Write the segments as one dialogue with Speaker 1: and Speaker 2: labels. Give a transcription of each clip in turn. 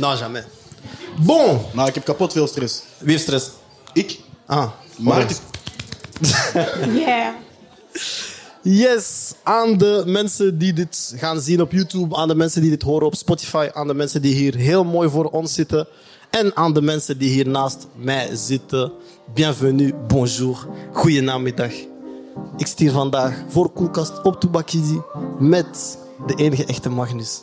Speaker 1: Non, jamais. Bon,
Speaker 2: Nou, ik heb kapot veel stress.
Speaker 1: wie heeft stress?
Speaker 2: Ik?
Speaker 1: Ah,
Speaker 2: Maar is...
Speaker 3: Yeah.
Speaker 1: Yes, aan de mensen die dit gaan zien op YouTube, aan de mensen die dit horen op Spotify, aan de mensen die hier heel mooi voor ons zitten en aan de mensen die hier naast mij zitten. Bienvenue, bonjour, goedenamiddag. Ik zit hier vandaag voor Koelkast op Toubakidi met de enige echte Magnus.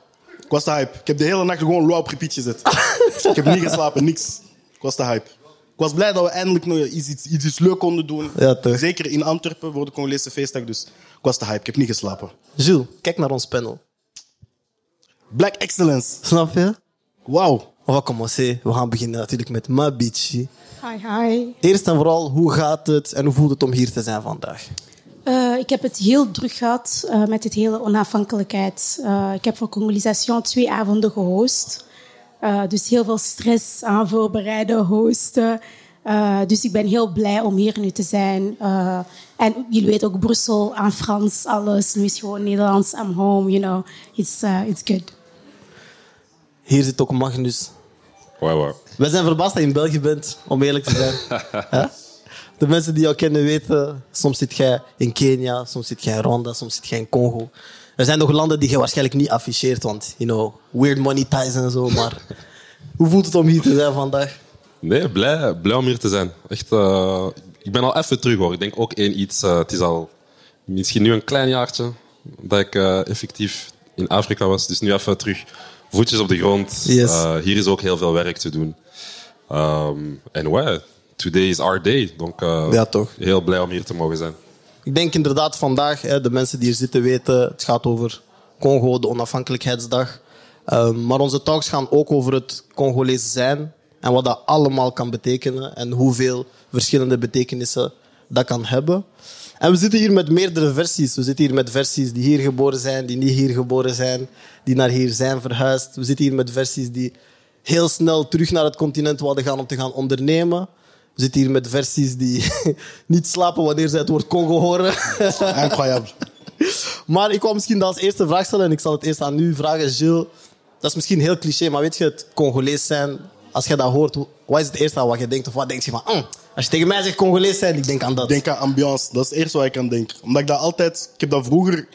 Speaker 1: Ik
Speaker 2: was te hype. Ik heb de hele nacht gewoon low op repeat gezet. ik heb niet geslapen, niks. Ik was te hype. Ik was blij dat we eindelijk nog iets, iets, iets, iets leuk konden doen.
Speaker 1: Ja, toch.
Speaker 2: Zeker in Antwerpen voor de Congolese feestdag. Dus ik was te hype. Ik heb niet geslapen.
Speaker 1: Jules, kijk naar ons panel.
Speaker 2: Black Excellence.
Speaker 1: Snap je?
Speaker 2: Wauw.
Speaker 1: On va commencer. We gaan beginnen natuurlijk met Mabichi.
Speaker 3: Hi, hi.
Speaker 1: Eerst en vooral, hoe gaat het en hoe voelt het om hier te zijn vandaag?
Speaker 3: Eh, ik heb het heel druk gehad eh, met het hele onafhankelijkheid. Eh, ik heb voor Congolisation twee avonden gehost. Eh, dus heel veel stress aan voorbereiden, hosten. Eh, dus ik ben heel blij om hier nu te zijn. Eh, en jullie weten ook Brussel, aan Frans, alles. Nu is gewoon Nederlands, I'm home, you know. It's, uh, it's good.
Speaker 1: Hier zit ook Magnus.
Speaker 4: Wauw, wauw.
Speaker 1: Wij zijn verbaasd dat je in België bent, om eerlijk te zijn. Hè? De mensen die jou kennen weten, soms zit jij in Kenia, soms zit jij in Rwanda, soms zit jij in Congo. Er zijn nog landen die je waarschijnlijk niet afficheert, want, you know, weird money ties en zo. Maar hoe voelt het om hier te zijn vandaag?
Speaker 4: Nee, blij, blij om hier te zijn. Echt, eh, ik ben al even terug hoor. Ik denk ook één iets. eh, het is al misschien nu een klein jaartje dat ik eh, effectief in Afrika was. Dus nu even terug. Voetjes op de grond.
Speaker 1: Yes.
Speaker 4: Hier is ook heel veel werk te doen. Ehm, En ouais, today is our day. Donc eh,
Speaker 1: Ja, toch.
Speaker 4: heel blij om hier te mogen zijn.
Speaker 1: Ik denk inderdaad vandaag, hè, de mensen die hier zitten weten, het gaat over Congo, de onafhankelijkheidsdag. Ehm, maar onze talks gaan ook over het Congolees zijn en wat dat allemaal kan betekenen en hoeveel verschillende betekenissen dat kan hebben. En we zitten hier met meerdere versies. We zitten hier met versies die hier geboren zijn, die niet hier geboren zijn, die naar hier zijn verhuisd. We zitten hier met versies die heel snel terug naar het continent wilden gaan om te gaan ondernemen. We zitten hier met versies die niet slapen wanneer ze het woord Congo horen.
Speaker 2: Incroyable.
Speaker 1: maar ik wou misschien dat als eerste vraag stellen en ik zal het eerst aan u vragen, Gilles. Dat is misschien heel cliché, maar weet je, het Congolees zijn, als je dat hoort, wat is het eerste aan wat je denkt? Of wat denk je van, "Mm, als je tegen mij zegt Congolees zijn, ik denk aan dat.
Speaker 2: Ik denk aan ambiance. Dat is het eerste wat ik aan denk. Omdat ik dat altijd... Ik heb dat vroeger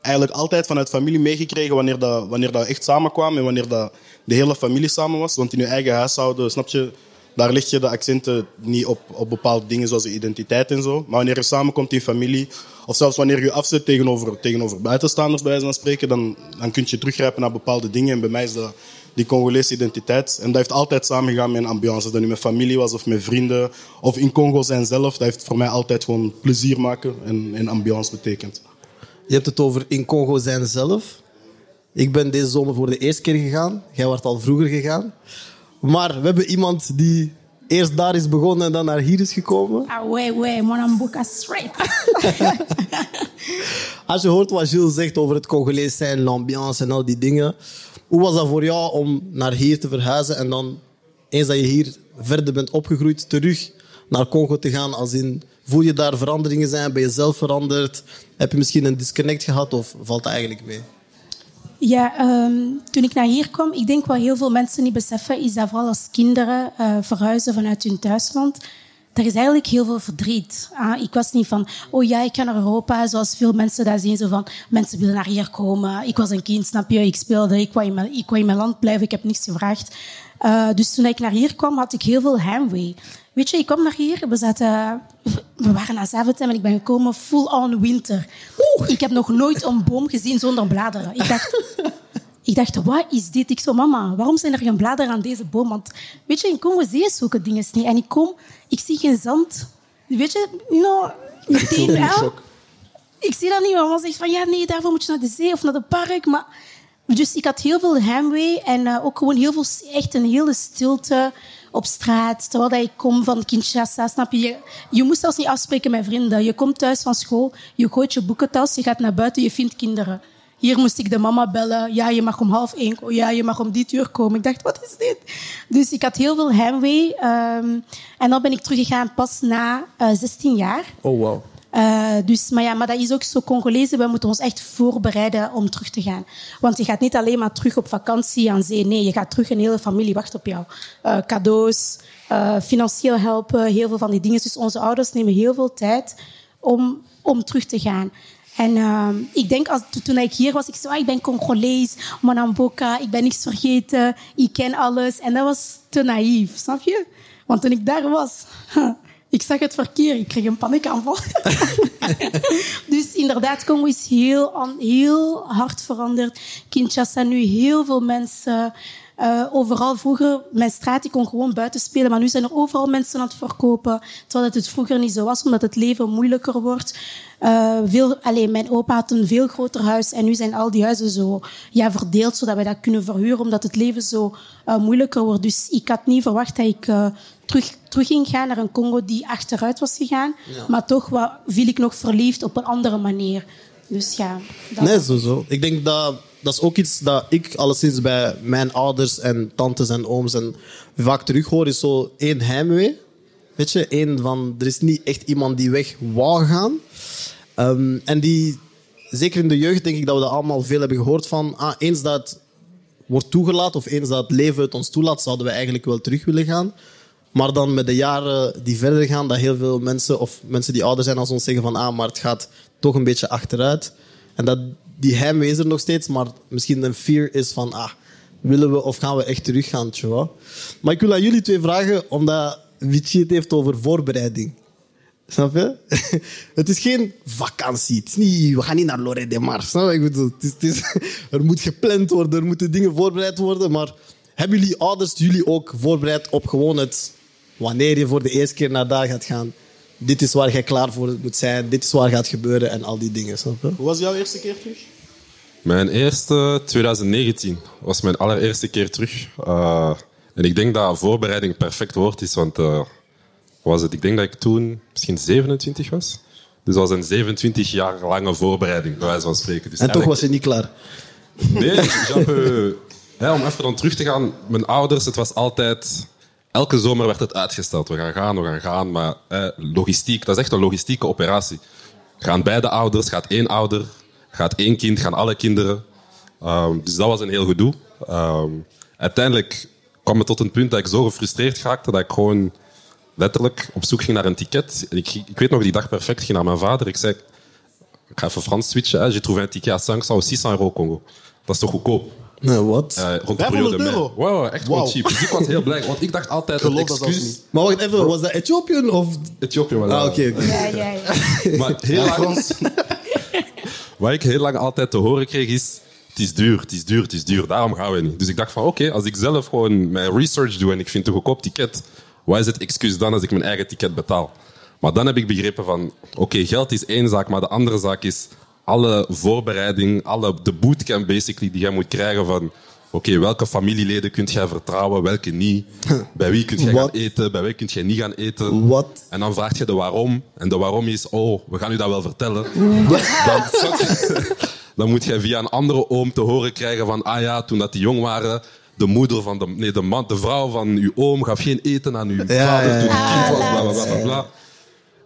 Speaker 2: eigenlijk altijd vanuit familie meegekregen wanneer dat, wanneer dat echt samenkwamen en wanneer dat de hele familie samen was. Want in je eigen huishouden, snap je, daar leg je de accenten niet op, op bepaalde dingen zoals je identiteit en zo. Maar wanneer je samenkomt in familie, of zelfs wanneer je afzet tegenover, tegenover buitenstaanders bij wijze van spreken, dan, dan kun je teruggrijpen naar bepaalde dingen. En bij mij is dat die Congolese identiteit. En dat heeft altijd samengegaan met een ambiance. Dat nu met familie was of met vrienden of in Congo zijn zelf. Dat heeft voor mij altijd gewoon plezier maken en, en ambiance betekend.
Speaker 1: Je hebt het over in Congo zijn zelf. Ik ben deze zomer voor de eerste keer gegaan. Jij wordt al vroeger gegaan. Maar we hebben iemand die eerst daar is begonnen en dan naar hier is gekomen.
Speaker 3: Ah, ouais, ouais, mon amboka straight.
Speaker 1: Als je hoort wat Gilles zegt over het Congolees zijn, l'ambiance en al die dingen. Hoe was dat voor jou om naar hier te verhuizen en dan, eens dat je hier verder bent opgegroeid, terug naar Congo te gaan? Als in, voel je daar veranderingen zijn? Ben je zelf veranderd? Heb je misschien een disconnect gehad of valt dat eigenlijk mee?
Speaker 3: Ja, ehm, toen ik naar hier kwam, ik denk wat heel veel mensen niet beseffen, is dat vooral als kinderen eh, verhuizen vanuit hun thuisland, er is eigenlijk heel veel verdriet. Ah, ik was niet van, oh ja, ik ga naar Europa, zoals veel mensen dat zien, zo van, mensen willen naar hier komen. Ik was een kind, snap je, ik speelde, ik wou in mijn, ik wou in mijn land blijven, ik heb niks gevraagd. Eh, dus toen ik naar hier kwam, had ik heel veel heimwee. Weet je, ik kwam naar hier, we, zaten, we waren naar Zaventem en ik ben gekomen full on winter. Ik heb nog nooit een boom gezien zonder bladeren. Ik dacht, ik dacht, wat is dit? Ik zo, mama, waarom zijn er geen bladeren aan deze boom? Want weet je, in Congo zie je zulke dingen niet. En ik kom, ik zie geen zand. Weet je, nou, meteen wel. Ik zie dat niet. Mama zegt van, ja, nee, daarvoor moet je naar de zee of naar de park. Maar, dus ik had heel veel heimwee en eh, ook gewoon heel veel, echt een hele stilte. op straat, terwijl dat ik kom van Kinshasa, snap je? je? Moet zelfs niet afspreken met vrienden. Je komt thuis van school, je gooit je boekentas, je gaat naar buiten, je vindt kinderen. Hier moest ik de mama bellen. Ja, je mag om half één komen. Ja, je mag om dit uur komen. Ik dacht, wat is dit? Dus ik had heel veel heimwee. ehm, en dan ben ik teruggegaan pas na eh, 16 jaar.
Speaker 1: Oh, wow.
Speaker 3: Eh, dus, maar ja, maar dat is ook zo Congolezen. We moeten ons echt voorbereiden om terug te gaan. Want je gaat niet alleen maar terug op vakantie aan zee. Nee, je gaat terug. Een hele familie wacht op jou. Eh, cadeaus, eh, financieel helpen, heel veel van die dingen. Dus onze ouders nemen heel veel tijd om, om terug te gaan. En ehm, ik denk, als, toen ik hier was, ik zei, ah, ik ben Congolees, Manamboka, ik ben niks vergeten, ik ken alles. En dat was te naïef, snap je? Want toen ik daar was, ik zag het verkeer, ik kreeg een paniekaanval. dus inderdaad, Congo is heel, heel hard veranderd. Kinshasa nu heel veel mensen. eh, overal vroeger, mijn straat, ik kon gewoon buiten spelen, maar nu zijn er overal mensen aan het verkopen. Terwijl het vroeger niet zo was, omdat het leven moeilijker wordt. Eh, veel, alleen mijn opa had een veel groter huis en nu zijn al die huizen zo ja, verdeeld, zodat we dat kunnen verhuren, omdat het leven zo eh, moeilijker wordt. Dus ik had niet verwacht dat ik terug, terug ging gaan naar een Congo die achteruit was gegaan. Maar toch wa- viel ik nog verliefd op een andere manier. Dus ja. dat-
Speaker 1: Nee, sowieso. Ik denk dat dat is ook iets dat ik alleszins bij mijn ouders en tantes en ooms en vaak terughoor, is zo één heimwee. Weet je, één van, er is niet echt iemand die weg wou gaan. Ehm, en die, zeker in de jeugd denk ik dat we dat allemaal veel hebben gehoord van, ah, eens dat wordt toegelaten of eens dat het leven het ons toelaat, zouden we eigenlijk wel terug willen gaan. Maar dan met de jaren die verder gaan, dat heel veel mensen of mensen die ouder zijn als ons zeggen van ah, maar het gaat toch een beetje achteruit. En dat die heimwee is er nog steeds, maar misschien een fear is van ah, willen we of gaan we echt teruggaan, wel? Maar ik wil aan jullie twee vragen, omdat Vichy het heeft over voorbereiding. Snap je? Het is geen vakantie. Het is niet, we gaan niet naar Lorette de Mar. Snap je? Het het is, er moet gepland worden, er moeten dingen voorbereid worden. Maar hebben jullie ouders jullie ook voorbereid op gewoon het... Wanneer je voor de eerste keer naar daar gaat gaan. Dit is waar je klaar voor moet zijn. Dit is waar gaat gebeuren en al die dingen. Snap je?
Speaker 2: Hoe was jouw eerste keer terug?
Speaker 4: Mijn eerste, 2019, was mijn allereerste keer terug. Eh, en ik denk dat voorbereiding een perfect woord is, want eh, was het, ik denk dat ik toen misschien 27 was. Dus dat was een 27 jaar lange voorbereiding, bij wijze van spreken. Dus
Speaker 1: En toch was je niet klaar.
Speaker 4: Nee, om even dan terug te gaan. Mijn ouders, het was altijd... Elke zomer werd het uitgesteld. We gaan gaan, we gaan gaan. Maar eh, logistiek, dat is echt een logistieke operatie. Gaan beide ouders, gaat één ouder, gaat één kind, gaan alle kinderen. Ehm, dus dat was een heel gedoe. Ehm, uiteindelijk kwam het tot een punt dat ik zo gefrustreerd raakte dat ik gewoon letterlijk op zoek ging naar een ticket. Ik, ik weet nog die dag perfect, ging naar mijn vader. Ik zei, ik ga even Frans switchen. hè. J'ai un ticket à 500 ou 600 euro Congo. Dat is toch goedkoop?
Speaker 1: Nee, wat?
Speaker 4: Eh, rond de
Speaker 2: 500
Speaker 4: periode
Speaker 2: euro?
Speaker 4: Wow, wow, echt
Speaker 2: Wauw.
Speaker 4: cheap. Dus ik was heel blij, want ik dacht altijd
Speaker 2: dat
Speaker 4: excuus...
Speaker 2: niet.
Speaker 1: Maar wacht even, was dat Ethiopië of...
Speaker 4: Ethiopië was
Speaker 1: Ah,
Speaker 4: dat.
Speaker 1: oké. oké.
Speaker 3: Ja, ja, ja.
Speaker 4: Maar heel
Speaker 2: Ja,
Speaker 4: lang, wat ik heel lang altijd te horen kreeg is... Het is duur, het is duur, het is duur. Daarom gaan we niet. Dus ik dacht van, oké, als ik zelf gewoon mijn research doe en ik vind een goedkoop ticket, wat is het excuus dan als ik mijn eigen ticket betaal? Maar dan heb ik begrepen van, oké, geld is één zaak, maar de andere zaak is alle voorbereiding, alle, de bootcamp basically die jij moet krijgen van, oké, welke familieleden kunt jij vertrouwen, welke niet? Bij wie kunt jij gaan eten, bij wie kunt jij niet gaan eten?
Speaker 1: Wat?
Speaker 4: En dan vraag je de waarom. En de waarom is, oh, we gaan u dat wel vertellen. Dan, dan moet je via een andere oom te horen krijgen van, ah ja, toen dat die jong waren, de moeder van de, nee, de, man, de vrouw van uw oom gaf geen eten aan uw
Speaker 1: Ja,
Speaker 4: vader toen hij kind was, bla bla bla bla.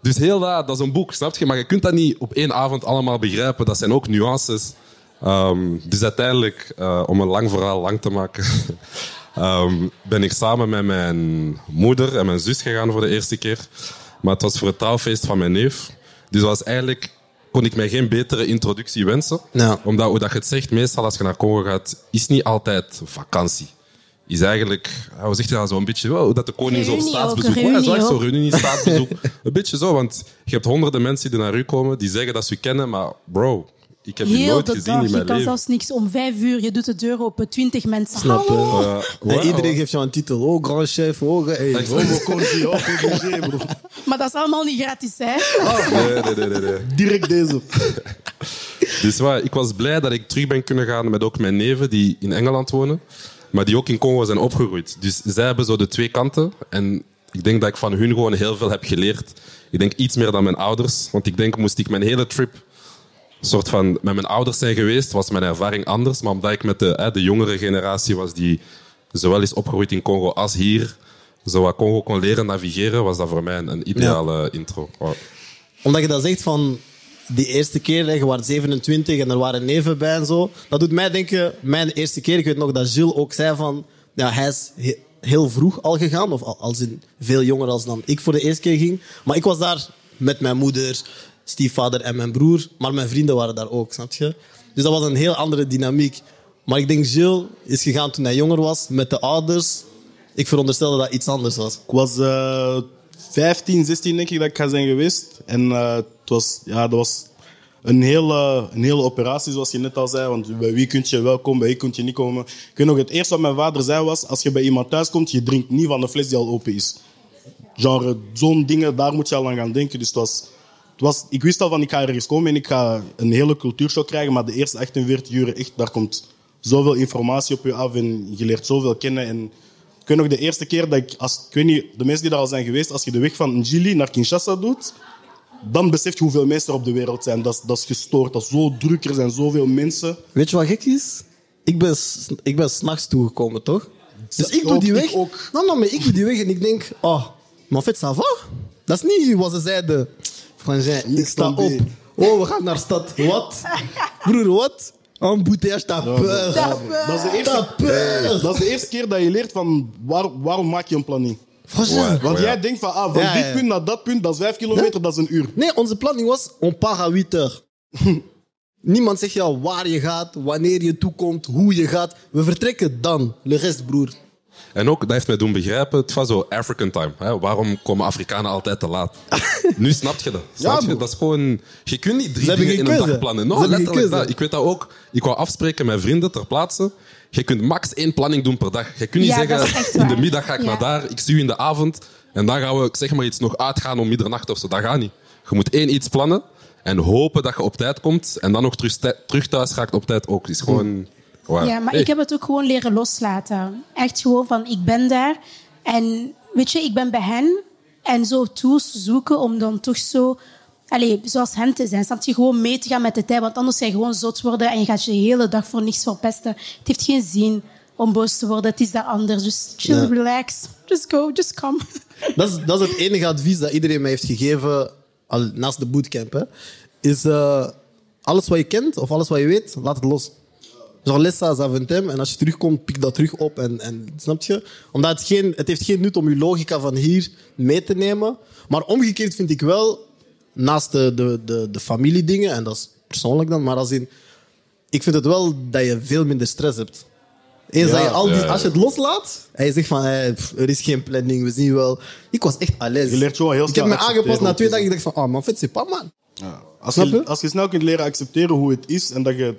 Speaker 4: Dus heel dat, dat is een boek, snap je? Maar je kunt dat niet op één avond allemaal begrijpen. Dat zijn ook nuances. Ehm, dus uiteindelijk, eh, om een lang verhaal lang te maken, ehm, ben ik samen met mijn moeder en mijn zus gegaan voor de eerste keer. Maar het was voor het trouwfeest van mijn neef. Dus was eigenlijk, kon ik mij geen betere introductie wensen.
Speaker 1: Ja.
Speaker 4: Omdat, hoe dat je het zegt, meestal als je naar Congo gaat, is niet altijd vakantie. Is eigenlijk, hoe zeg je dat, zo een beetje, oh, hoe dat de koning zo op
Speaker 3: Reunie ook,
Speaker 4: staatsbezoek...
Speaker 3: reunie
Speaker 4: Ja, zo echt zo
Speaker 3: ook.
Speaker 4: reunie, staatsbezoek. een beetje zo, want je hebt honderden mensen die naar u komen, die zeggen dat ze u kennen, maar bro, ik heb je
Speaker 3: Heel
Speaker 4: nooit
Speaker 3: de
Speaker 4: gezien
Speaker 3: dag.
Speaker 4: in
Speaker 3: Je
Speaker 4: mijn
Speaker 3: kan
Speaker 4: leven.
Speaker 3: zelfs niks om vijf uur. Je doet de deur open, twintig mensen.
Speaker 1: Snap je?
Speaker 3: Hallo.
Speaker 1: En iedereen geeft jou een titel. Oh, grand chef. Oh, hey.
Speaker 2: Homo Conti, oh, bro.
Speaker 3: Maar dat is allemaal niet gratis, hè?
Speaker 4: Nee, nee, nee, nee, nee.
Speaker 2: Direct deze.
Speaker 4: Dus wat, ik was blij dat ik terug ben kunnen gaan met ook mijn neven die in Engeland wonen. Maar die ook in Congo zijn opgegroeid. Dus zij hebben zo de twee kanten. En ik denk dat ik van hun gewoon heel veel heb geleerd. Ik denk iets meer dan mijn ouders. Want ik denk, moest ik mijn hele trip soort van met mijn ouders zijn geweest, was mijn ervaring anders. Maar omdat ik met de, hè, de jongere generatie was die zowel is opgegroeid in Congo als hier, zo wat Congo kon leren navigeren, was dat voor mij een, ideale intro. Wow.
Speaker 1: Omdat je dat zegt van die eerste keer, je was 27 en er waren neven bij en zo. Dat doet mij denken, mijn eerste keer, ik weet nog dat Gilles ook zei van, ja, hij is he- heel vroeg al gegaan, of al- als in veel jonger als dan ik voor de eerste keer ging. Maar ik was daar met mijn moeder, stiefvader en mijn broer, maar mijn vrienden waren daar ook, snap je? Dus dat was een heel andere dynamiek. Maar ik denk, Gilles is gegaan toen hij jonger was, met de ouders. Ik veronderstelde dat iets anders was.
Speaker 2: Ik was eh 15, 16 denk ik dat ik ga zijn geweest. En eh, het was, ja, dat was een hele, een hele operatie, zoals je net al zei. Want bij wie kun je wel komen, bij wie kun je niet komen. Ik weet nog, het eerste wat mijn vader zei was, als je bij iemand thuis komt, je drinkt niet van de fles die al open is. Genre, zo'n dingen, daar moet je al aan gaan denken. Dus het was, het was, ik wist al van, ik ga ergens komen en ik ga een hele cultuurshock krijgen. Maar de eerste 48 uur, echt, daar komt zoveel informatie op je af en je leert zoveel kennen. En ik weet nog de eerste keer dat ik, als, ik weet niet, de mensen die daar al zijn geweest, als je de weg van Njili naar Kinshasa doet, dan besef je hoeveel mensen er op de wereld zijn. Dat is, dat is gestoord, dat is zo druk, er zijn zoveel mensen.
Speaker 1: Weet je wat gek is? Ik ben, ik ben s'nachts toegekomen, toch? Dus ik doe die
Speaker 2: ik
Speaker 1: weg.
Speaker 2: ook.
Speaker 1: Nou, nou, maar ik doe die weg en ik denk, oh, maar fait, ça va? Dat is niet wat ze zeiden. Frangin, ik sta op. Oh, we gaan naar stad. Wat? Broer, wat? Een bouteillage, t'as peur.
Speaker 2: Dat is, de eerste,
Speaker 1: T'as peur.
Speaker 2: dat is de eerste keer dat je leert van waar, waarom maak je een planning.
Speaker 4: Ouais.
Speaker 2: Want
Speaker 4: Oh
Speaker 2: jij denkt van ah, van
Speaker 1: Ja,
Speaker 2: dit
Speaker 1: ja.
Speaker 2: punt naar dat punt, dat is vijf kilometer, dat is een uur.
Speaker 1: Nee, onze planning was, on part à 8 heures. Niemand zegt jou waar je gaat, wanneer je toekomt, hoe je gaat. We vertrekken dan. Le rest, broer.
Speaker 4: En ook, dat heeft mij doen begrijpen, het was zo African time. Hè? Waarom komen Afrikanen altijd te laat? nu snap je dat. Snap je? Dat is gewoon... Je kunt niet drie
Speaker 1: Ze
Speaker 4: dingen in een dag plannen. No, letterlijk dat. Ik weet dat ook. Ik wou afspreken met vrienden ter plaatse. Je kunt max één planning doen per dag. Je kunt niet
Speaker 3: Ja,
Speaker 4: zeggen, in de middag ga ik
Speaker 3: Ja.
Speaker 4: naar daar, ik zie u in de avond. En dan gaan we, zeg maar iets, nog uitgaan om middernacht of zo. Dat gaat niet. Je moet één iets plannen en hopen dat je op tijd komt. En dan nog terug, terug thuis raakt op tijd ook. Het is gewoon... Wow.
Speaker 3: Ja, maar
Speaker 4: Hey.
Speaker 3: ik heb het ook gewoon leren loslaten. Echt gewoon van, ik ben daar. En weet je, ik ben bij hen. En zo tools zoeken om dan toch zo... Allee, zoals hen te zijn. Snap je? Gewoon mee te gaan met de tijd. Want anders ga je gewoon zot worden en je gaat je de hele dag voor niks verpesten. Het heeft geen zin om boos te worden. Het is daar anders. Dus chill,
Speaker 1: Ja.
Speaker 3: relax. Just go, just come.
Speaker 1: Dat is, dat is het enige advies dat iedereen mij heeft gegeven, al, naast de bootcamp. Hè, is eh, alles wat je kent of alles wat je weet, laat het los. Genre, à Zaventem en als je terugkomt, pik dat terug op. En, en, snap je? Omdat het, geen, het heeft geen nut om je logica van hier mee te nemen. Maar omgekeerd vind ik wel, naast de, de, de, de familiedingen, en dat is persoonlijk dan, maar als in, ik vind het wel dat je veel minder stress hebt. Eens dat je al die,
Speaker 4: ja, ja.
Speaker 1: als je het loslaat en je zegt van pff, er is geen planning, we zien wel. Ik was echt l'aise.
Speaker 2: Je leert gewoon heel
Speaker 1: Ik heb
Speaker 2: snel
Speaker 1: me aangepast na twee dagen. Ik dacht van, oh man, vet, c'est pas man.
Speaker 2: Als je? als je snel kunt leren accepteren hoe het is en dat je,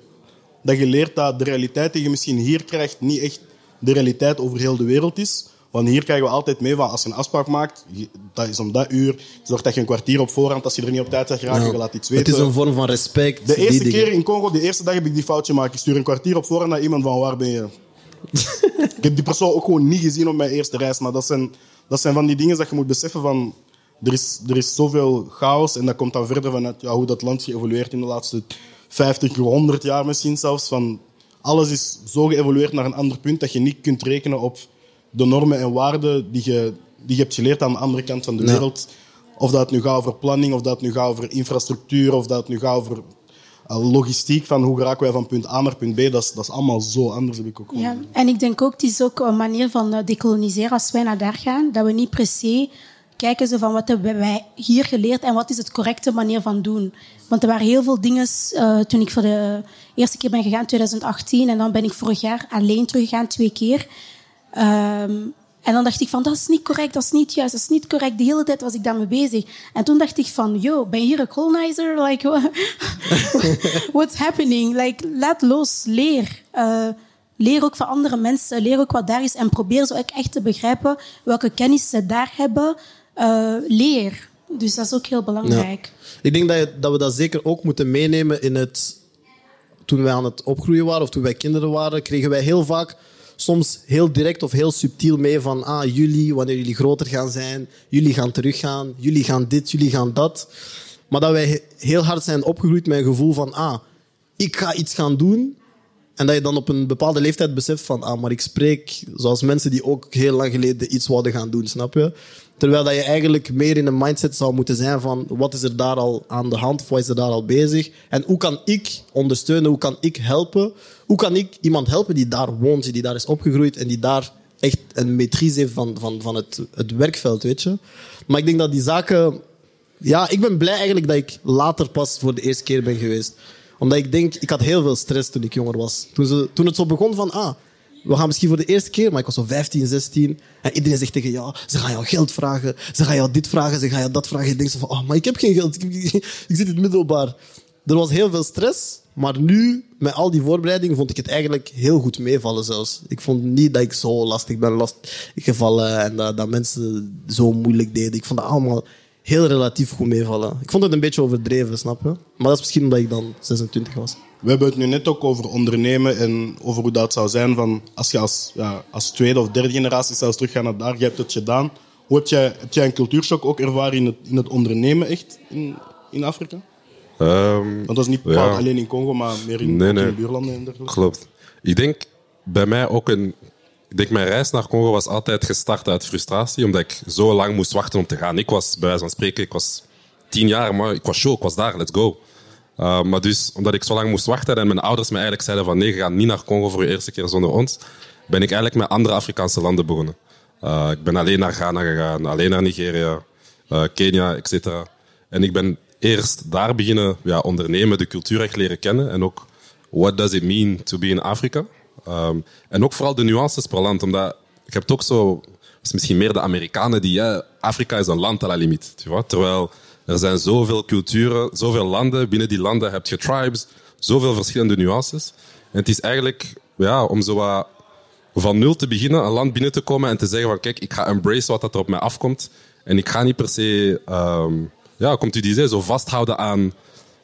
Speaker 2: dat je leert dat de realiteit die je misschien hier krijgt niet echt de realiteit over heel de wereld is. Want hier krijgen we altijd mee van als je een afspraak maakt, dat is om dat uur, zorg dat je een kwartier op voorhand, als je er niet op tijd bent geraken, je laat iets weten.
Speaker 1: Het is een vorm van respect.
Speaker 2: De eerste keer in Congo, de eerste dag heb ik die foutje gemaakt. Ik stuur een kwartier op voorhand naar iemand van waar ben je? ik heb die persoon ook gewoon niet gezien op mijn eerste reis. Maar dat zijn, dat zijn van die dingen dat je moet beseffen van... Er is, er is zoveel chaos en dat komt dan verder vanuit ja, hoe dat land geëvolueerd in de laatste 50, 100 jaar misschien zelfs. Van, alles is zo geëvolueerd naar een ander punt dat je niet kunt rekenen op de normen en waarden die je, die je hebt geleerd aan de andere kant van de
Speaker 1: Ja.
Speaker 2: wereld. Of dat het nu gaat over planning, of dat het nu gaat over infrastructuur, of dat het nu gaat over uh, logistiek van hoe geraken wij van punt A naar punt B. Dat is, dat is allemaal zo anders, heb ik ook gewoon.
Speaker 3: Ja, en ik denk ook, het is ook een manier van eh, decoloniseren als wij naar daar gaan. Dat we niet per se kijken zo van wat hebben wij hier geleerd en wat is het correcte manier van doen. Want er waren heel veel dingen eh, toen ik voor de eerste keer ben gegaan in 2018 en dan ben ik vorig jaar alleen teruggegaan, twee keer. Ehm, en dan dacht ik van, dat is niet correct, dat is niet juist, dat is niet correct. De hele tijd was ik daarmee bezig. En toen dacht ik van, yo, ben je hier een colonizer? Like, what- what's happening? Like, laat los, leer. Eh, leer ook van andere mensen, leer ook wat daar is. En probeer zo echt te begrijpen welke kennis ze daar hebben. Eh, leer. Dus dat is ook heel belangrijk.
Speaker 1: Ik denk dat, je- dat we dat zeker ook moeten meenemen in het... Toen wij aan het opgroeien waren, of toen wij kinderen waren, kregen wij heel vaak soms heel direct of heel subtiel mee van ah, jullie, wanneer jullie groter gaan zijn, jullie gaan teruggaan, jullie gaan dit, jullie gaan dat. Maar dat wij heel hard zijn opgegroeid met een gevoel van ah, ik ga iets gaan doen. En dat je dan op een bepaalde leeftijd beseft van ah, maar ik spreek zoals mensen die ook heel lang geleden iets wilden gaan doen, snap je? Terwijl dat je eigenlijk meer in een mindset zou moeten zijn van wat is er daar al aan de hand of wat is er daar al bezig en hoe kan ik ondersteunen, hoe kan ik helpen, hoe kan ik iemand helpen die daar woont, die daar is opgegroeid en die daar echt een maîtrise heeft van, van, van het, het werkveld, weet je. Maar ik denk dat die zaken... Ja, ik ben blij eigenlijk dat ik later pas voor de eerste keer ben geweest. Omdat ik denk, ik had heel veel stress toen ik jonger was. Toen, ze, toen het zo begon van, ah, we gaan misschien voor de eerste keer, maar ik was zo 15, 16. En iedereen zegt tegen jou, ze gaan jou geld vragen, ze gaan jou dit vragen, ze gaan jou dat vragen. Je denkt zo van, oh, maar ik heb geen geld, ik, zit in het middelbaar. Er was heel veel stress, maar nu, met al die voorbereidingen, vond ik het eigenlijk heel goed meevallen zelfs. Ik vond niet dat ik zo lastig ben lastgevallen en dat, dat mensen zo moeilijk deden. Ik vond dat allemaal heel relatief goed meevallen. Ik vond het een beetje overdreven, snap je? Maar dat is misschien omdat ik dan 26 was.
Speaker 2: We hebben het nu net ook over ondernemen en over hoe dat zou zijn van als je als, ja, als tweede of derde generatie zelfs teruggaat naar daar, je hebt het gedaan. Hoe heb jij, heb jij een cultuurshock ook ervaren in het, in het ondernemen echt in, in Afrika?
Speaker 4: Ehm,
Speaker 2: Want dat is niet
Speaker 4: ja.
Speaker 2: alleen in Congo, maar meer in,
Speaker 4: Nee,
Speaker 2: in de buurlanden en dergelijke.
Speaker 4: Klopt. Ik denk bij mij ook een. Ik denk mijn reis naar Congo was altijd gestart uit frustratie, omdat ik zo lang moest wachten om te gaan. Ik was, bij wijze van spreken, ik was tien jaar, maar ik was show, ik was daar, let's go. Uh, maar dus, omdat ik zo lang moest wachten en mijn ouders me eigenlijk zeiden van nee, je gaat niet naar Congo voor je eerste keer zonder ons, ben ik eigenlijk met andere Afrikaanse landen begonnen. Uh, ik ben alleen naar Ghana gegaan, alleen naar Nigeria, uh, Kenia, etc. En ik ben eerst daar beginnen ja, ondernemen, de cultuur echt leren kennen en ook what does it mean to be in Afrika. Um, en ook vooral de nuances per land, omdat ik heb ook zo, is misschien meer de Amerikanen die, ja, Afrika is een land à la limiet, terwijl er zijn zoveel culturen, zoveel landen, binnen die landen heb je tribes, zoveel verschillende nuances. En het is eigenlijk ja, om zo van nul te beginnen, een land binnen te komen en te zeggen van kijk, ik ga embrace wat dat er op mij afkomt. En ik ga niet per se, um, ja, komt u die zei, zo vasthouden aan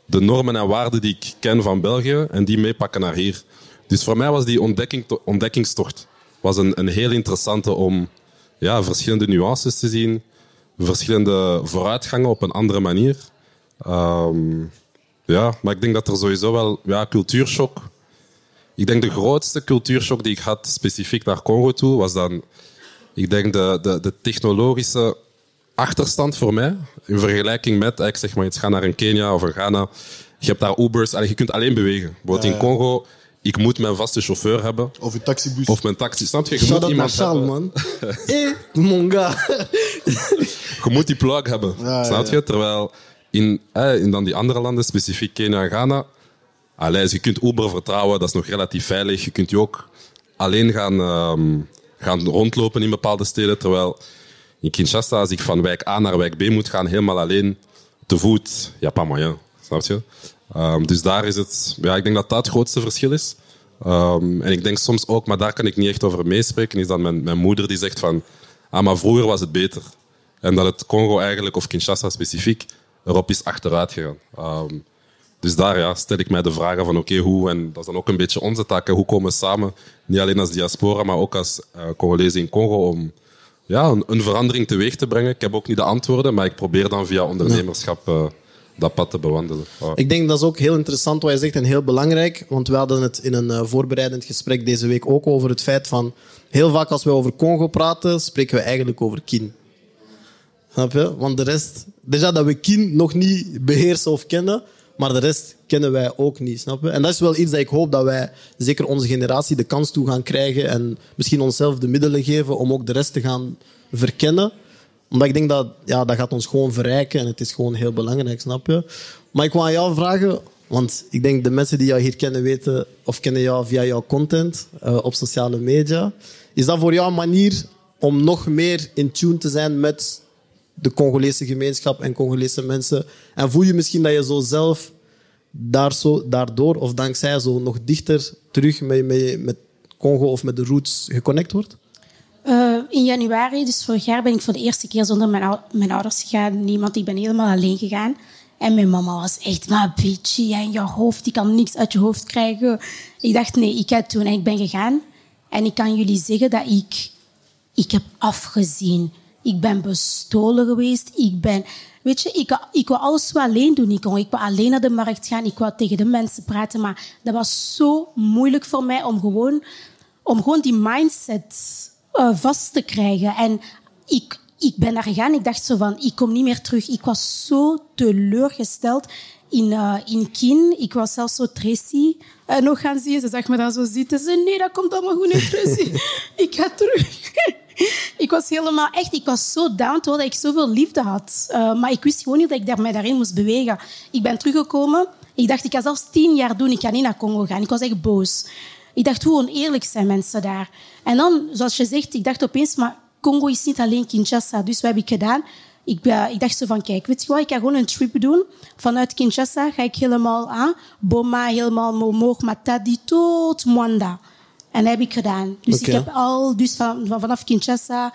Speaker 4: de normen en waarden die ik ken van België en die meepakken naar hier. Dus voor mij was die ontdekking, ontdekkingstocht was een, een heel interessante om ja, verschillende nuances te zien, verschillende vooruitgangen op een andere manier. Um, ja, maar ik denk dat er sowieso wel ja, cultuurshock. Ik denk de grootste cultuurshock die ik had specifiek naar Congo toe was dan, ik denk de, de, de technologische achterstand voor mij in vergelijking met, ik zeg maar, iets gaan naar een Kenia of een Ghana. Je hebt daar Ubers, je kunt alleen bewegen. Bijvoorbeeld in Congo, ik moet mijn vaste chauffeur hebben.
Speaker 2: Of je taxibus.
Speaker 4: Of mijn taxi. Snap je? Moet iemand
Speaker 1: Charles,
Speaker 4: hebben.
Speaker 1: man. Eh, monga.
Speaker 4: Je moet die plug hebben.
Speaker 2: Ja,
Speaker 4: snap je? Terwijl in, eh, in dan die andere landen, specifiek Kenia en Ghana, allee, je kunt Uber vertrouwen, dat is nog relatief veilig. Je kunt je ook alleen gaan, ehm, gaan rondlopen in bepaalde steden. Terwijl in Kinshasa, als ik van wijk A naar wijk B moet gaan, helemaal alleen, te voet, ja, pas moyen. Snap je? Um, dus daar is het, ja, ik denk dat dat het grootste verschil is. Um, en ik denk soms ook, maar daar kan ik niet echt over meespreken, is dat mijn, mijn moeder die zegt van, ah, maar vroeger was het beter. En dat het Congo eigenlijk, of Kinshasa specifiek, erop is achteruit gegaan. Um, dus daar ja, stel ik mij de vragen van oké, hoe, en dat is dan ook een beetje onze taak, hoe komen we samen, niet alleen als diaspora, maar ook als uh, Congolezen in Congo, om ja, een, een, verandering teweeg te brengen. Ik heb ook niet de antwoorden, maar ik probeer dan via ondernemerschap uh, dat pad te bewandelen.
Speaker 1: Ik denk dat is ook heel interessant wat je zegt en heel belangrijk, want we hadden het in een uh, voorbereidend gesprek deze week ook over het feit van, heel vaak als we over Congo praten, spreken we eigenlijk over kin. Snap je? Want de rest, déjà dat we kin nog niet beheersen of kennen, maar de rest kennen wij ook niet, snap? En dat is wel iets dat ik hoop dat wij, zeker onze generatie, de kans toe gaan krijgen en misschien onszelf de middelen geven om ook de rest te gaan verkennen. Omdat ik denk dat ja, dat gaat ons gewoon verrijken en het is gewoon heel belangrijk, snap je? Maar ik wil aan jou vragen, want ik denk de mensen die jou hier kennen weten, of kennen jou via jouw content uh, op sociale media. Is dat voor jou een manier om nog meer in tune te zijn met de Congolese gemeenschap en Congolese mensen. En voel je misschien dat je zo zelf daar zo, daardoor of dankzij zo nog dichter terug met, met, met Congo of met de roots geconnect wordt?
Speaker 3: Uh, in januari, dus vorig jaar, ben ik voor de eerste keer zonder mijn, mijn ouders gegaan. Niemand, ik ben helemaal alleen gegaan. En mijn mama was echt, maar bitchy, en je hoofd, die kan niks uit je hoofd krijgen. Ik dacht, nee, ik ga het doen. En ik ben gegaan. En ik kan jullie zeggen dat ik, ik heb afgezien. Ik ben bestolen geweest. Ik ben, weet je, ik, ik wou alles wel alleen doen. Ik wou, ik wou alleen naar de markt gaan. Ik wou tegen de mensen praten. Maar dat was zo moeilijk voor mij om gewoon, om gewoon die mindset uh, vast te krijgen. En ik, ik ben daar gegaan. Ik dacht zo van, ik kom niet meer terug. Ik was zo teleurgesteld in, uh, in Kin. Ik was zelfs zo Tracy uh, nog gaan zien. Ze zag me dan zo zitten. Ze nee, dat komt allemaal goed in Tracy. ik ga terug. ik was helemaal echt, ik was zo down terwijl ik zoveel liefde had. Uh, maar ik wist gewoon niet dat ik daar, mij daarin moest bewegen. Ik ben teruggekomen. Ik dacht, ik ga zelfs tien jaar doen. Ik ga niet naar Congo gaan. Ik was echt boos. Ik dacht, hoe oneerlijk zijn mensen daar? En dan, zoals je zegt, ik dacht opeens, maar Congo is niet alleen Kinshasa. Dus wat heb ik gedaan? Ik, ik, dacht zo van, kijk, weet je ik ga gewoon een trip doen. Vanuit Kinshasa ga ik helemaal aan. Boma, helemaal Momoog, Matadi, tot Mwanda. En dat heb ik gedaan. Dus ik heb al, dus van, vanaf Kinshasa,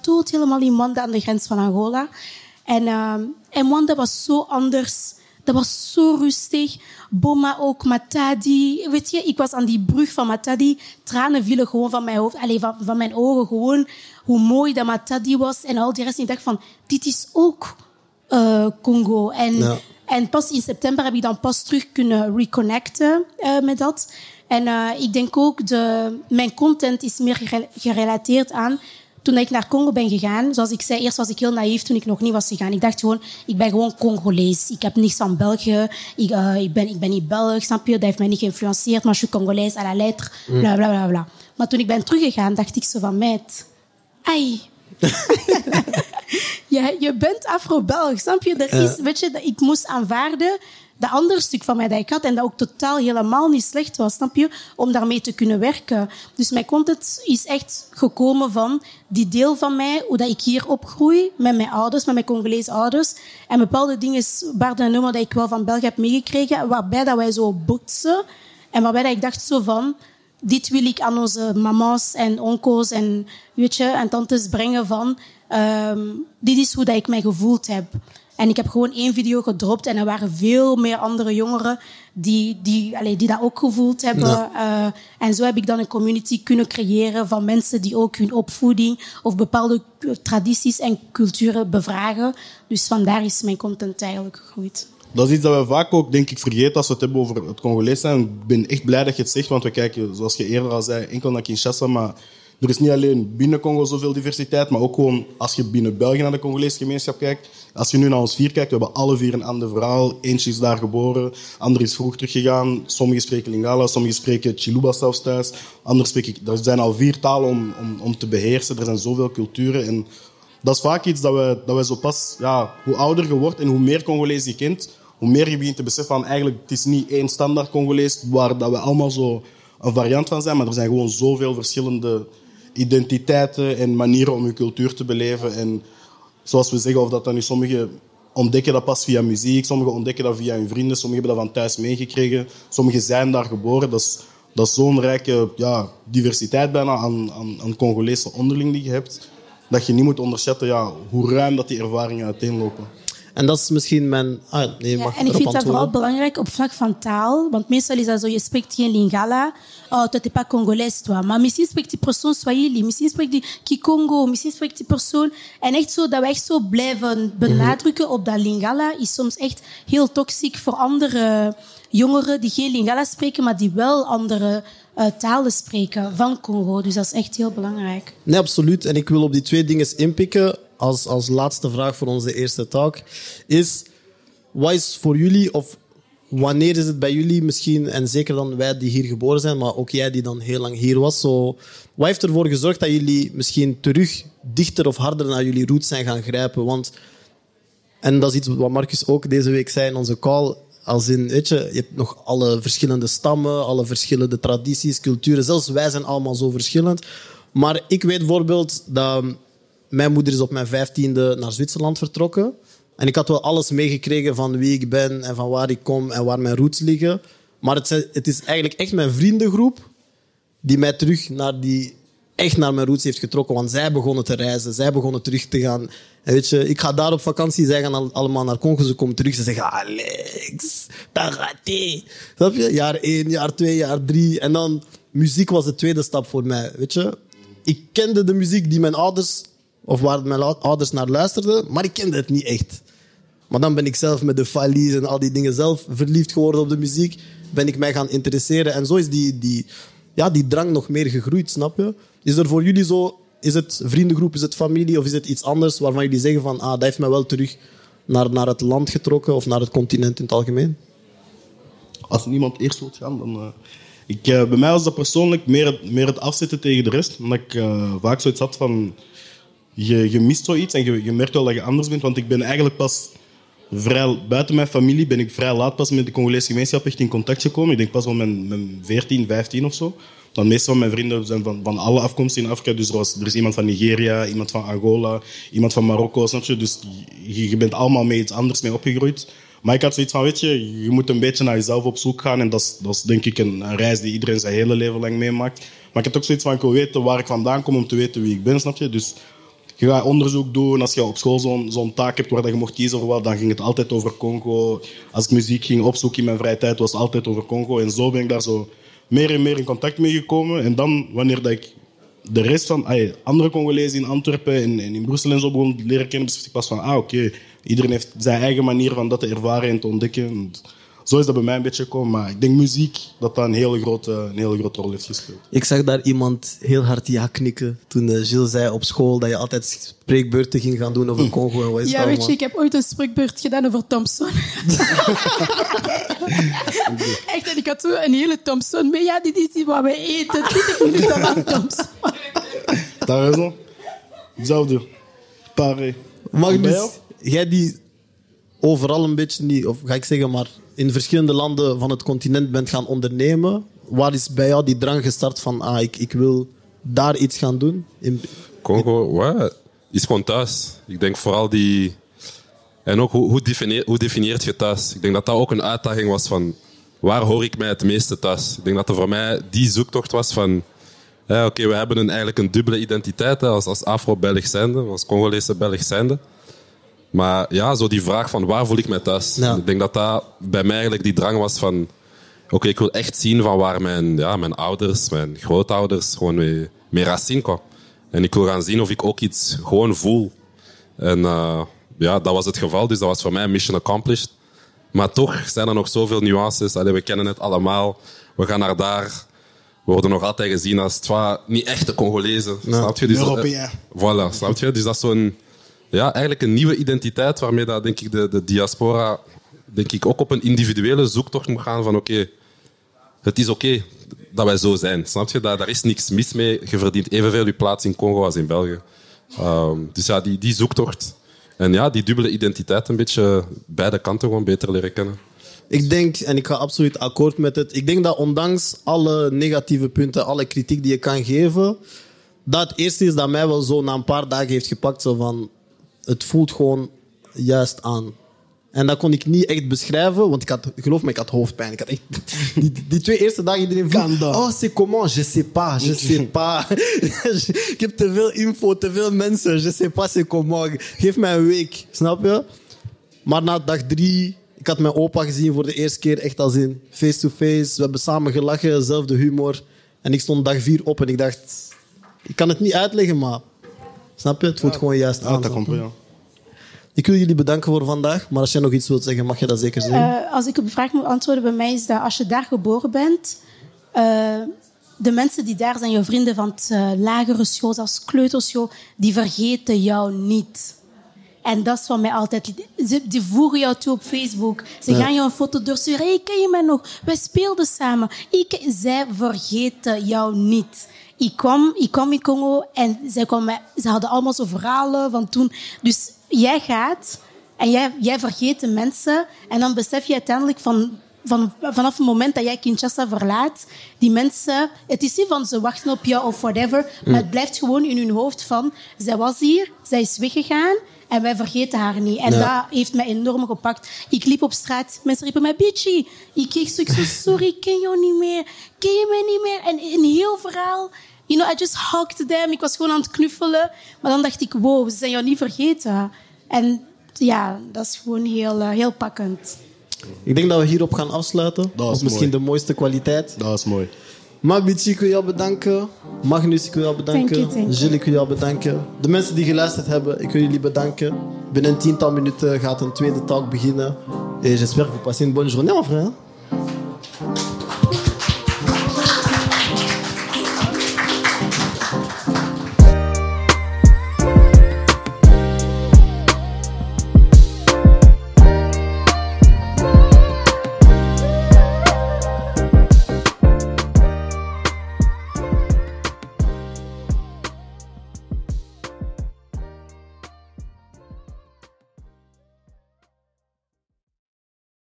Speaker 3: tot helemaal in Mwanda aan de grens van Angola. En, uh, en Mwanda was zo anders dat was zo rustig. Boma ook, Matadi. Weet je, ik was aan die brug van Matadi. Tranen vielen gewoon van mijn hoofd, allez, van, van mijn ogen. Gewoon hoe mooi dat Matadi was en al die rest. ik dacht van, dit is ook uh, Congo. En, en pas in september heb ik dan pas terug kunnen reconnecten uh, met dat. En uh, ik denk ook, de, mijn content is meer gerelateerd aan toen ik naar Congo ben gegaan, zoals ik zei, eerst was ik heel naïef toen ik nog niet was gegaan. Ik dacht gewoon, ik ben gewoon Congolees. Ik heb niks aan België. Ik, uh, ik, ben, ik ben niet Belg, snap je? Dat heeft mij niet geïnfluenceerd, maar je suis Congolees à la lettre, mm. bla bla bla bla. Maar toen ik ben teruggegaan, dacht ik zo van, meid, ai. je, je bent Afro-Belg, snap je? Er is, weet je, ik moest aanvaarden dat andere stuk van mij dat ik had en dat ook totaal helemaal niet slecht was, snap je? Om daarmee te kunnen werken. Dus mijn content is echt gekomen van die deel van mij, hoe dat ik hier opgroei met mijn ouders, met mijn Congolese ouders. En bepaalde dingen, Bart en nummer dat ik wel van België heb meegekregen, waarbij dat wij zo botsen. En waarbij dat ik dacht zo van, dit wil ik aan onze mama's en onko's en, weet je, en tantes brengen van, um, dit is hoe dat ik mij gevoeld heb. En ik heb gewoon één video gedropt en er waren veel meer andere jongeren die, die, allez, die dat ook gevoeld hebben. Uh, en zo heb ik dan een community kunnen creëren van mensen die ook hun opvoeding of bepaalde tradities en culturen bevragen. Dus vandaar is mijn content eigenlijk gegroeid.
Speaker 2: Dat is iets dat we vaak ook, denk ik, vergeten als we het hebben over het Congolees zijn. Ik ben echt blij dat je het zegt, want we kijken, zoals je eerder al zei, enkel naar Kinshasa, maar er is niet alleen binnen Congo zoveel diversiteit, maar ook gewoon als je binnen België naar de Congolese gemeenschap kijkt. Als je nu naar ons vier kijkt, we hebben alle vier een ander verhaal. Eentje is daar geboren, ander is vroeg teruggegaan. Sommigen spreken Lingala, sommigen spreken Chiluba zelfs thuis. Anderen spreken... Er zijn al vier talen om, om, om te beheersen. Er zijn zoveel culturen. En dat is vaak iets dat we, dat we zo pas... Ja, hoe ouder je wordt en hoe meer Congolees je kent, hoe meer je begint te beseffen van eigenlijk, het is niet één standaard Congolees waar dat we allemaal zo een variant van zijn, maar er zijn gewoon zoveel verschillende identiteiten en manieren om je cultuur te beleven. En zoals we zeggen, of dat dan nu sommigen ontdekken dat pas via muziek, sommigen ontdekken dat via hun vrienden, sommigen hebben dat van thuis meegekregen, sommigen zijn daar geboren. Dat is, dat zo'n rijke ja, diversiteit bijna aan, aan, aan Congolese onderling die je hebt, dat je niet moet onderschatten ja, hoe ruim dat die ervaringen uiteenlopen.
Speaker 1: En dat is misschien mijn... Ah, nee,
Speaker 3: ja, en ik vind dat vooral belangrijk op vlak van taal. Want meestal is dat zo, je spreekt geen Lingala. Oh, toi, t'es pas Congolais, toi. Maar misschien spreekt die persoon Swahili. Misschien spreekt die Kikongo. Misschien spreekt die persoon... En echt zo, dat we echt zo blijven benadrukken op dat Lingala is soms echt heel toxisch voor andere jongeren die geen Lingala spreken, maar die wel andere uh, talen spreken van Congo. Dus dat is echt heel belangrijk.
Speaker 1: Nee, absoluut. En ik wil op die twee dingen inpikken als, als laatste vraag voor onze eerste talk is: wat is voor jullie of wanneer is het bij jullie misschien, en zeker dan wij die hier geboren zijn, maar ook jij die dan heel lang hier was, zo, wat heeft ervoor gezorgd dat jullie misschien terug dichter of harder naar jullie roots zijn gaan grijpen? Want, en dat is iets wat Marcus ook deze week zei in onze call, als in, weet je, je hebt nog alle verschillende stammen, alle verschillende tradities, culturen, zelfs wij zijn allemaal zo verschillend. Maar ik weet bijvoorbeeld dat mijn moeder is op mijn vijftiende naar Zwitserland vertrokken. En ik had wel alles meegekregen van wie ik ben en van waar ik kom en waar mijn roots liggen. Maar het, het is eigenlijk echt mijn vriendengroep die mij terug naar die echt naar mijn roots heeft getrokken. Want zij begonnen te reizen, zij begonnen terug te gaan. En weet je, ik ga daar op vakantie, zij gaan al- allemaal naar Congo, ze komen terug, ze zeggen Alex, dat gaat ie." Snap je? Jaar één, jaar twee, jaar drie. En dan, muziek was de tweede stap voor mij, weet je. Ik kende de muziek die mijn ouders, of waar mijn ouders naar luisterden, maar ik kende het niet echt. Maar dan ben ik zelf met de Falies en al die dingen zelf verliefd geworden op de muziek. Ben ik mij gaan interesseren. En zo is die, die, ja, die drang nog meer gegroeid, snap je? Is er voor jullie zo... Is het vriendengroep, is het familie of is het iets anders waarvan jullie zeggen van... Ah, dat heeft mij wel terug naar, naar het land getrokken of naar het continent in het algemeen?
Speaker 2: Als niemand eerst wilt gaan, dan... eh, ik, eh, bij mij was dat persoonlijk meer, meer het afzetten tegen de rest. Omdat ik eh, vaak zoiets had van... Je, je mist zoiets en je, je merkt wel dat je anders bent. Want ik ben eigenlijk pas vrij... Buiten mijn familie ben ik vrij laat pas met de Congolese gemeenschap echt in contact gekomen. Ik denk pas wel mijn, mijn 14, 15 of zo. Dan meestal van mijn vrienden zijn van, van alle afkomsten in Afrika. Dus er, was, er is iemand van Nigeria, iemand van Angola, iemand van Marokko, snap je? Dus je, bent allemaal mee iets anders mee opgegroeid. Maar ik had zoiets van, weet je, je moet een beetje naar jezelf op zoek gaan. En dat is, dat denk ik een, een reis die iedereen zijn hele leven lang meemaakt. Maar ik had ook zoiets van, ik wil weten waar ik vandaan kom om te weten wie ik ben, snap je? Dus je gaat onderzoek doen. Als je op school zo'n taak hebt waar dat je mocht kiezen voor wat, dan ging het altijd over Congo. Als ik muziek ging opzoeken in mijn vrije tijd, was het altijd over Congo. En zo ben ik daar zo meer en meer in contact mee gekomen. En dan, wanneer dat ik de rest van ay, andere Congolezen in Antwerpen en, in Brussel en zo begon leren kennen, besefte ik pas van, ah oké, iedereen heeft zijn eigen manier van dat te ervaren en te ontdekken. Zo is dat bij mij een beetje gekomen. Maar ik denk muziek, dat dat een hele grote, een hele grote rol heeft gespeeld.
Speaker 1: Ik zag daar iemand heel hard ja knikken toen eh, Gilles zei op school dat je altijd spreekbeurten ging gaan doen over Congo en wat is
Speaker 3: Ja, weet je, ik heb ooit een spreekbeurt gedaan over Thompson. Echt, en ik had zo een hele Thompson mee. Ja, dit is niet wat we eten. 20 minuten lang Thompson.
Speaker 2: Daar is nog. Hetzelfde. Bij
Speaker 1: Magnus,
Speaker 2: jou?
Speaker 1: jij die overal een beetje niet, of ga ik zeggen, maar in verschillende landen van het continent bent gaan ondernemen, waar is bij jou die drang gestart van, ah, ik, ik wil daar iets gaan doen? In,
Speaker 4: Congo, wat? Is gewoon thuis. Ik denk vooral die. En ook hoe, hoe, hoe definieert je thuis? Ik denk dat dat ook een uitdaging was van waar hoor ik mij het meeste thuis? Ik denk dat er voor mij die zoektocht was van. Ja, Oké, we hebben een, eigenlijk een dubbele identiteit hè, als, als Afro-Belg zijnde, als Congolese Belg zijnde. Maar ja, zo die vraag van waar voel ik mij thuis?
Speaker 1: Ja.
Speaker 4: Ik denk dat dat bij mij eigenlijk die drang was van... Oké, ik wil echt zien van waar mijn, ja, mijn ouders, mijn grootouders gewoon mee, mee racine kwam. En ik wil gaan zien of ik ook iets gewoon voel. En eh, ja, dat was het geval. Dus dat was voor mij mission accomplished. Maar toch zijn er nog zoveel nuances. Allee, we kennen het allemaal. We gaan naar daar. We worden nog altijd gezien als twa, niet echte Congolezen. Snap je? Dus,
Speaker 2: Europeaan.
Speaker 4: Voilà, snap je? Dus dat is zo'n... Ja, eigenlijk een nieuwe identiteit waarmee dat, denk ik, de, de diaspora denk ik, ook op een individuele zoektocht moet gaan van oké, het is oké dat wij zo zijn. Snap je? Daar, daar is niks mis mee. Je verdient evenveel je plaats in Congo als in België. Ehm, dus ja, die, die zoektocht. En ja, die dubbele identiteit een beetje beide kanten gewoon beter leren kennen.
Speaker 1: Ik denk, en ik ga absoluut akkoord met het, ik denk dat ondanks alle negatieve punten, alle kritiek die je kan geven, dat het eerste is dat mij wel zo na een paar dagen heeft gepakt, zo van, het voelt gewoon juist aan. En dat kon ik niet echt beschrijven, want ik had, geloof me, ik had hoofdpijn. Ik had echt, die, die twee eerste dagen iedereen
Speaker 2: dat?
Speaker 1: oh, c'est comment? Je sais pas, je sais pas. ik heb te veel info, te veel mensen, je sais pas c'est comment. Geef mij een week, snap je? Maar na dag drie, ik had mijn opa gezien voor de eerste keer, echt als in face-to-face. We hebben samen gelachen, dezelfde humor. En ik stond dag vier op en ik dacht, ik kan het niet uitleggen, maar snap je? Het voelt gewoon juist
Speaker 2: Ja,
Speaker 1: aan.
Speaker 2: dat komt wel.
Speaker 1: Ik wil jullie bedanken voor vandaag, maar als jij nog iets wilt zeggen, mag je dat zeker zeggen.
Speaker 3: Eh, als ik op de vraag moet antwoorden bij mij is dat als je daar geboren bent, eh, de mensen die daar zijn, jouw vrienden van het eh, lagere school, zelfs kleuterschool, die vergeten jou niet. En dat is wat mij altijd... Ze, die voeren jou toe op Facebook. Ze gaan jou een foto doorsturen. Hey, ken je mij nog? Wij speelden samen. Ik, zij vergeten jou niet. Ik kwam, ik kwam in Congo en zij kwam ze hadden allemaal zo verhalen van toen. Dus jij gaat en jij, jij vergeet de mensen. En dan besef je uiteindelijk van, van, vanaf het moment dat jij Kinshasa verlaat, die mensen, het is niet van ze wachten op jou of whatever, maar het blijft gewoon in hun hoofd van, zij was hier, zij is weggegaan en wij vergeten haar niet. En
Speaker 1: Ja.
Speaker 3: dat heeft mij enorm gepakt. Ik liep op straat, mensen riepen mij bitchy. Ik keek zo, ik zo, sorry, ik ken jou niet meer. Ken je mij niet meer? En een heel verhaal. You know, I just hugged them. Ik was gewoon aan het knuffelen. Maar dan dacht ik, wow, ze zijn jou niet vergeten. En ja, dat is gewoon heel, uh, heel pakkend.
Speaker 1: Ik denk dat we hierop gaan afsluiten.
Speaker 2: Dat
Speaker 1: is misschien
Speaker 2: mooi.
Speaker 1: de mooiste kwaliteit.
Speaker 2: Dat is mooi.
Speaker 1: Mabici, ik wil jou bedanken. Magnus, ik wil jou bedanken.
Speaker 3: Thank you, thank you.
Speaker 1: Gilles, ik wil jou bedanken. De mensen die geluisterd hebben, ik wil jullie bedanken. Binnen een tiental minuten gaat een tweede talk beginnen. Et j'espère que vous passez une bonne journée, en vrai. hein.